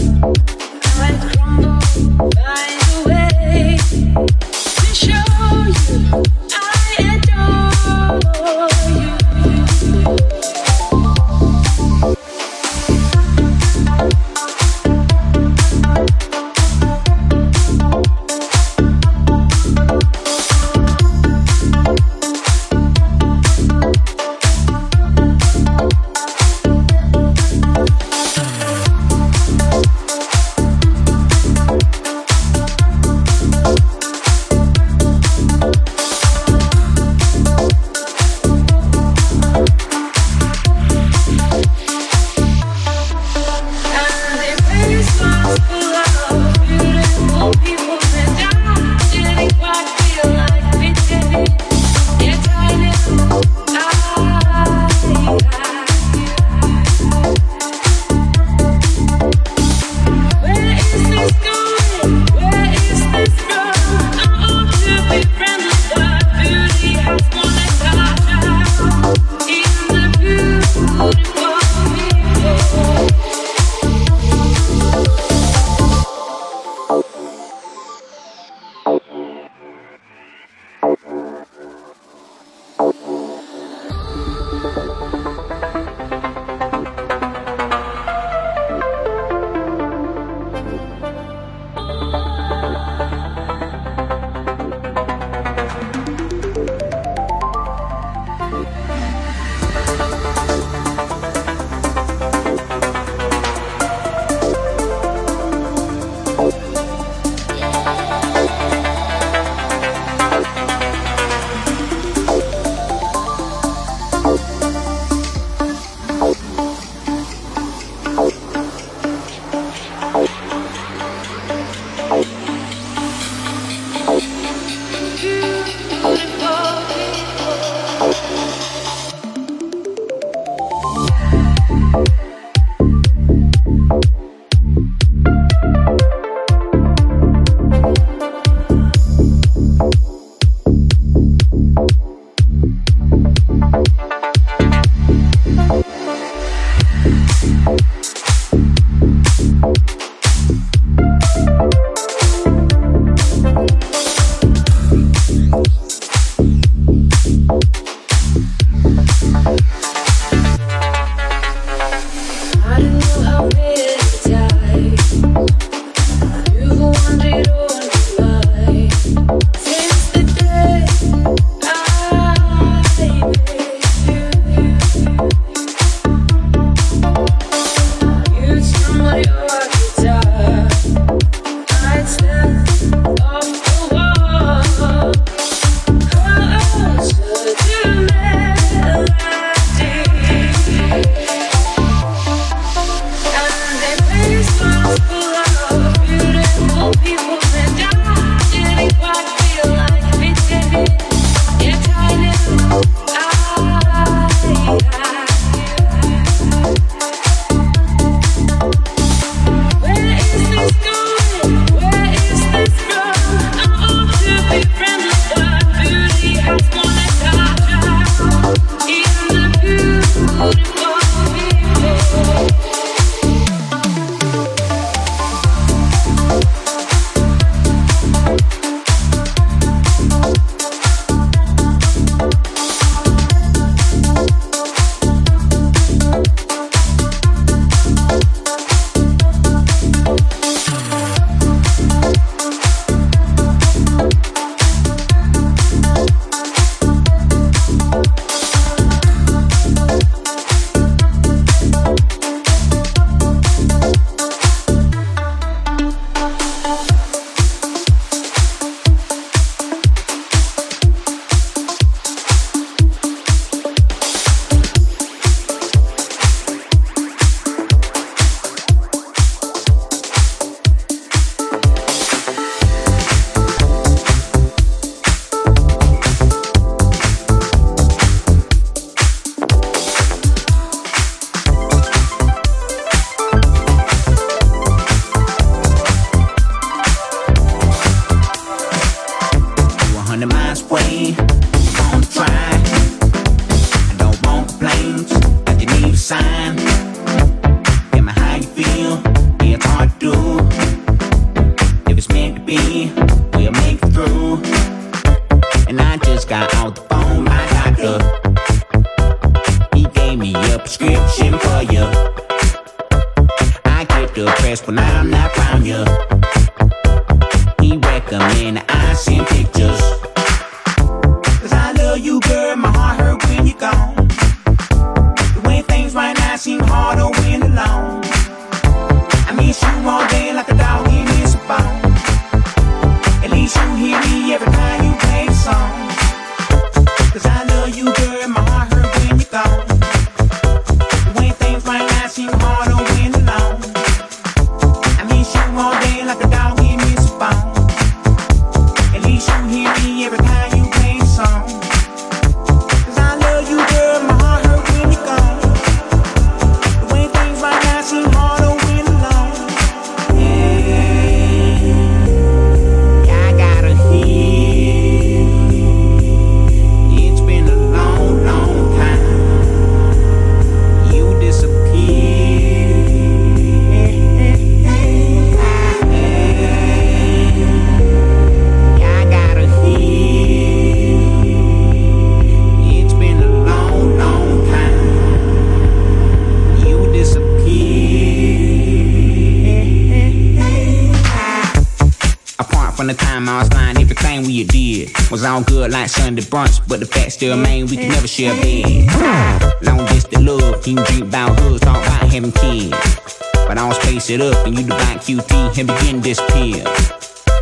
I good like Sunday brunch. But the fact still remain we can never share a bed. Long distance love, you can drink hoods, talk about having kids. But I don't space it up and you divide QT and begin this pill.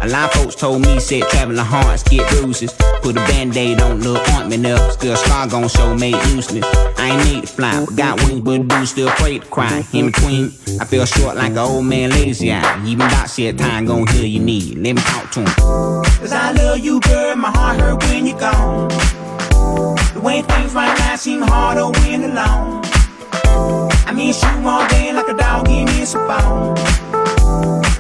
A lot of folks told me, said traveling hearts get bruises. Put a band-aid on, little ointment up. Still scar gon' show made useless. I ain't need to fly, but got wings, but do still afraid to cry. In between, I feel short like an old man lazy eye. Even Doc said time gon' heal you need. Let me talk Cause I love you, girl, my heart hurt when you're gone. The way things right now seem harder when alone. I miss you all day like a dog in his bone.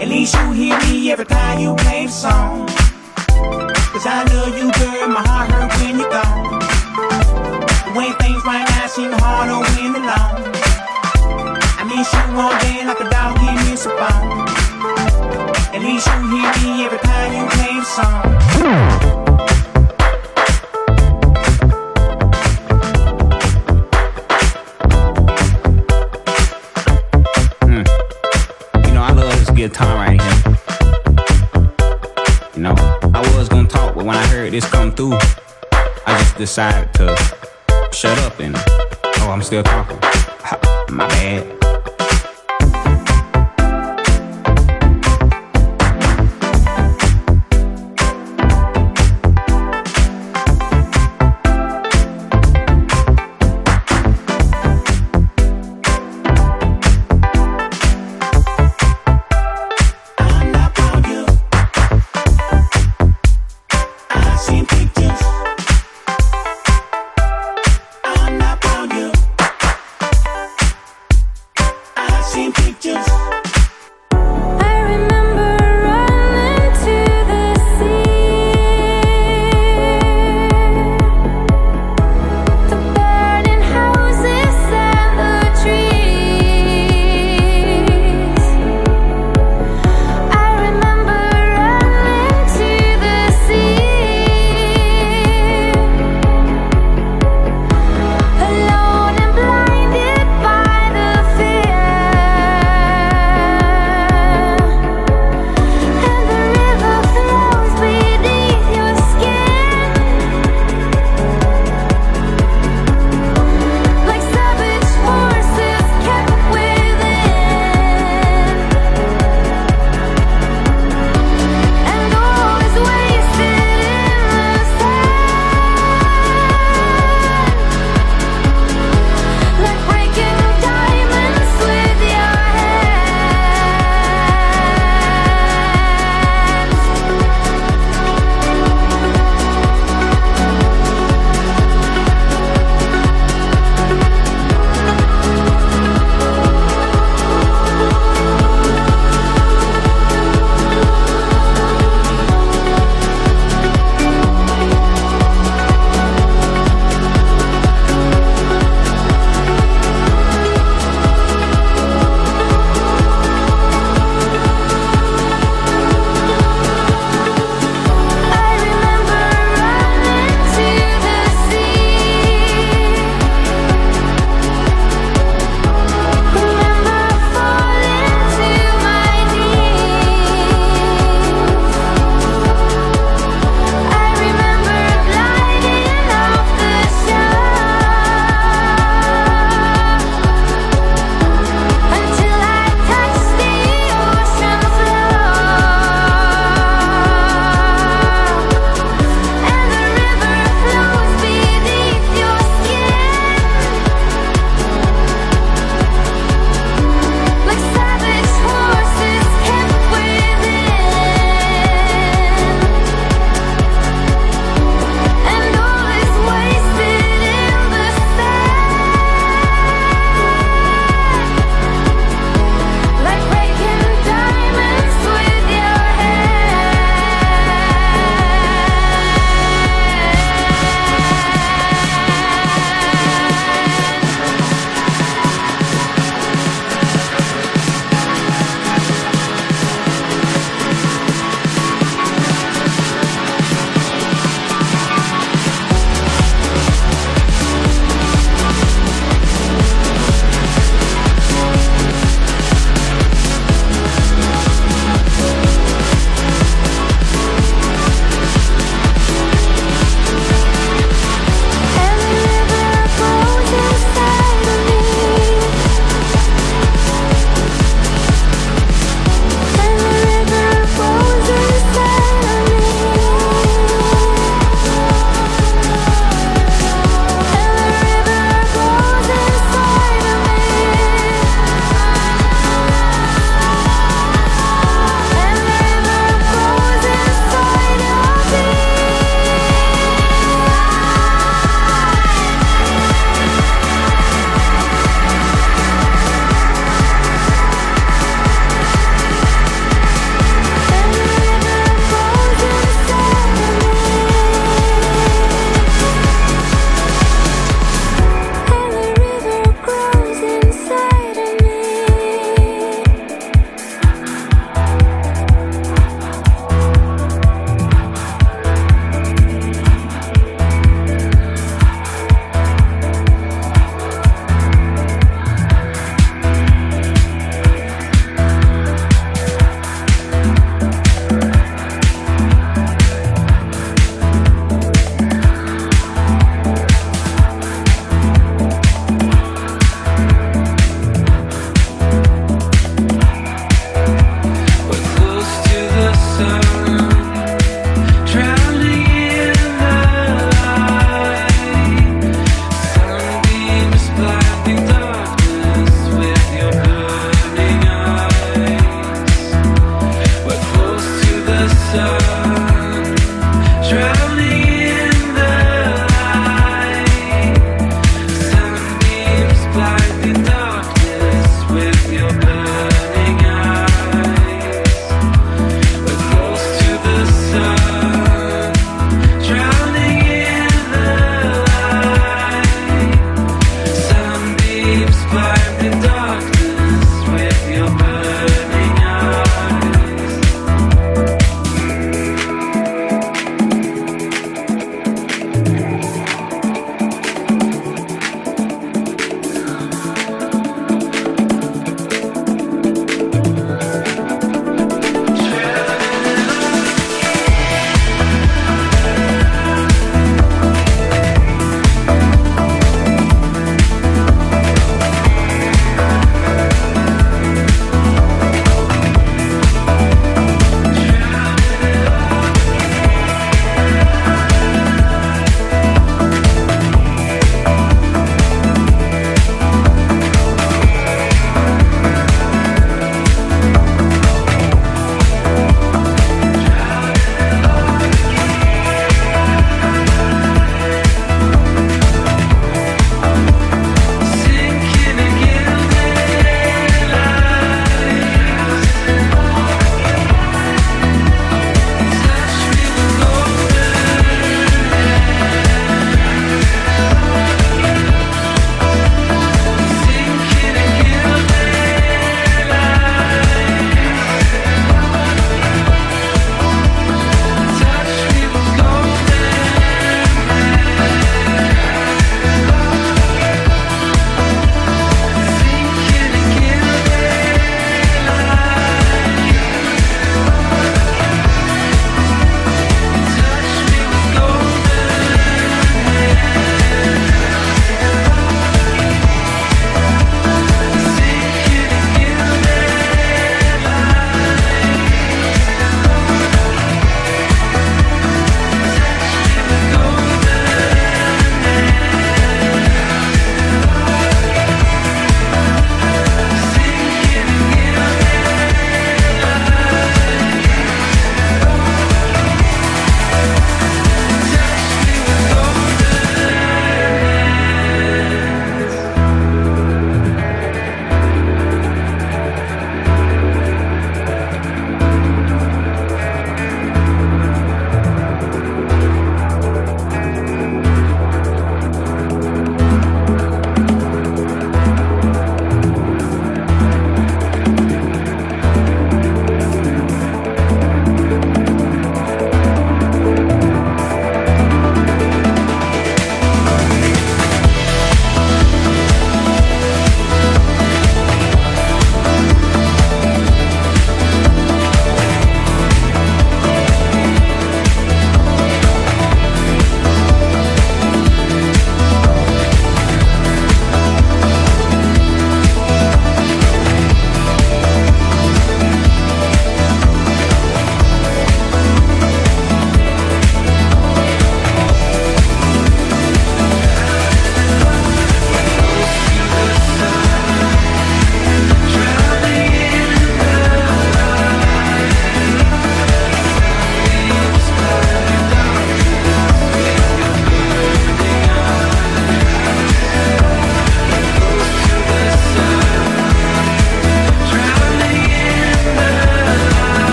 At least you hear me every time you play the song. Cause I love you, girl, my heart hurt when you're gone. The way things right now seem harder when alone. I miss you all day like a dog in his bone. Decided to shut up and oh, I'm still talking.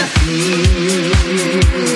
disappear.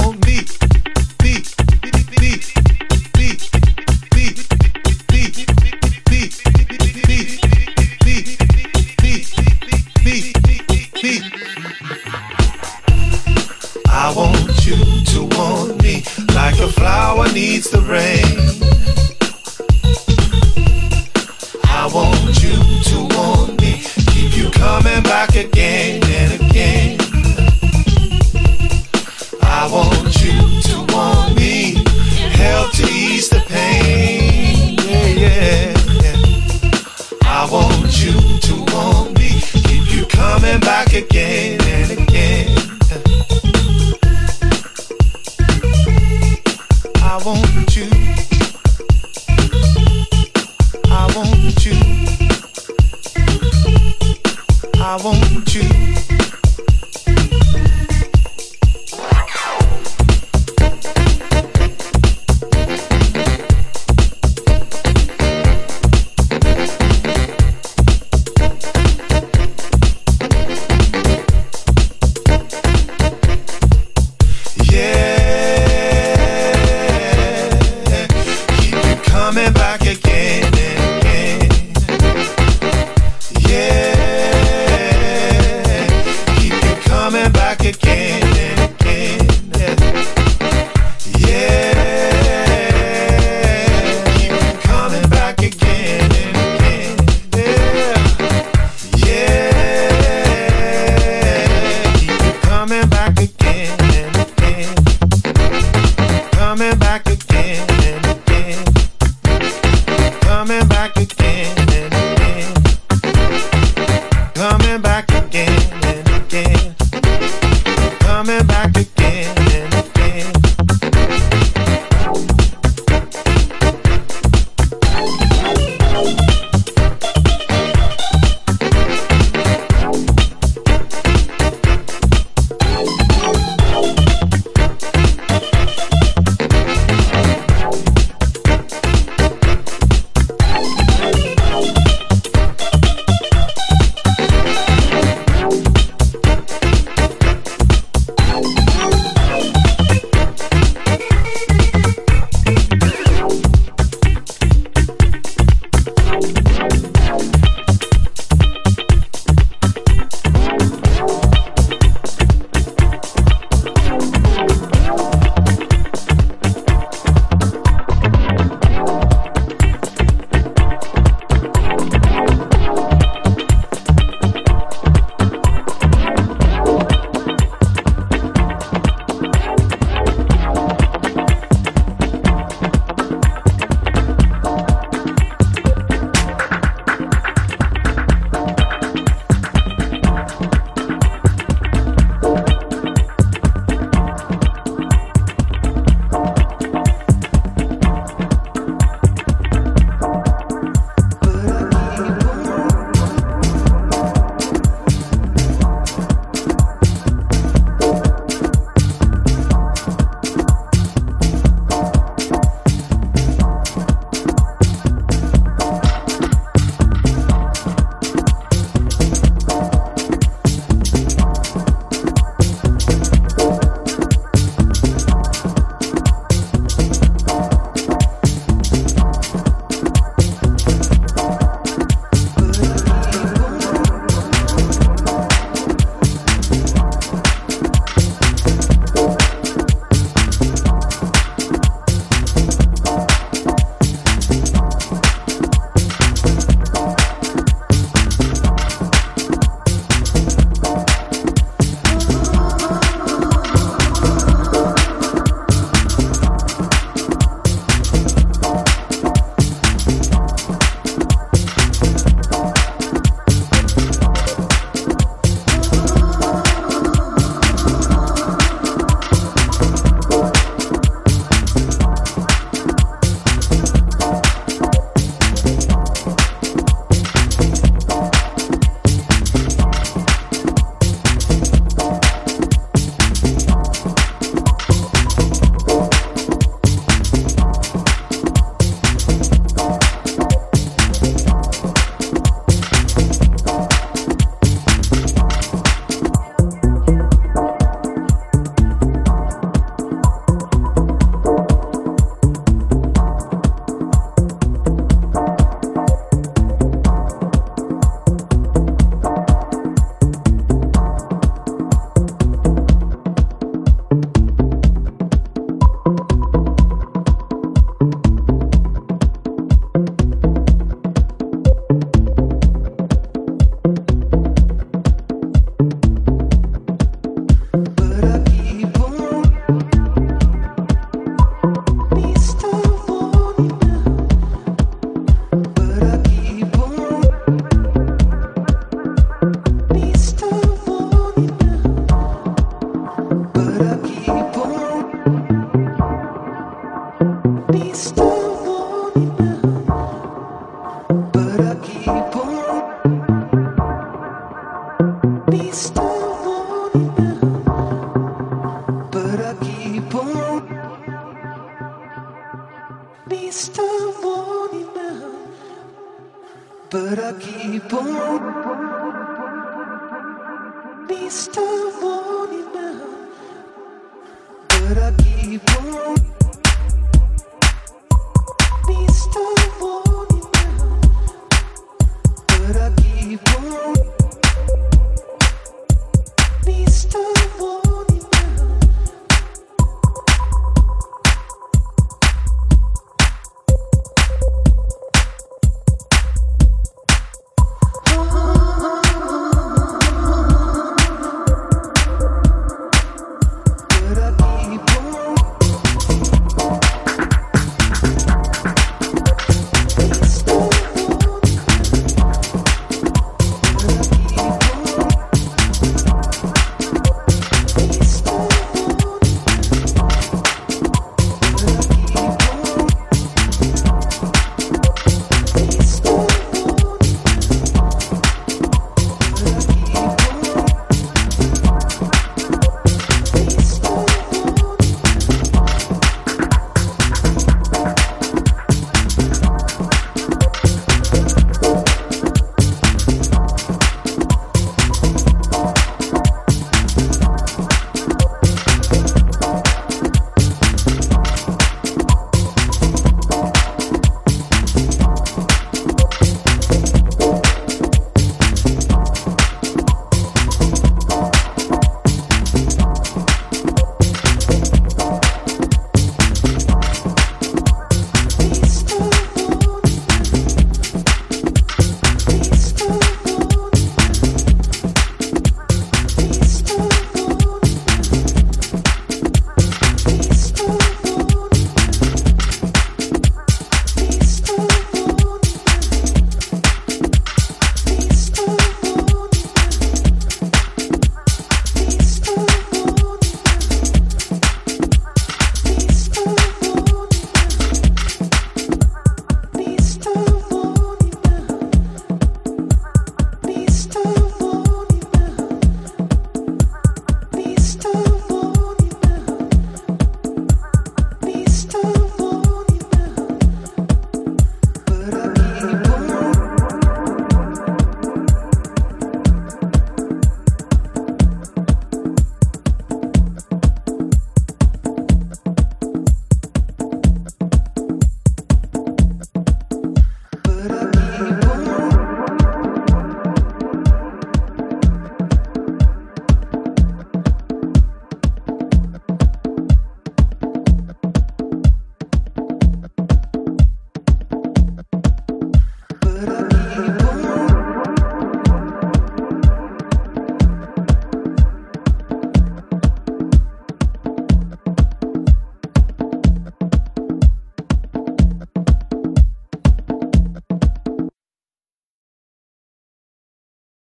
I want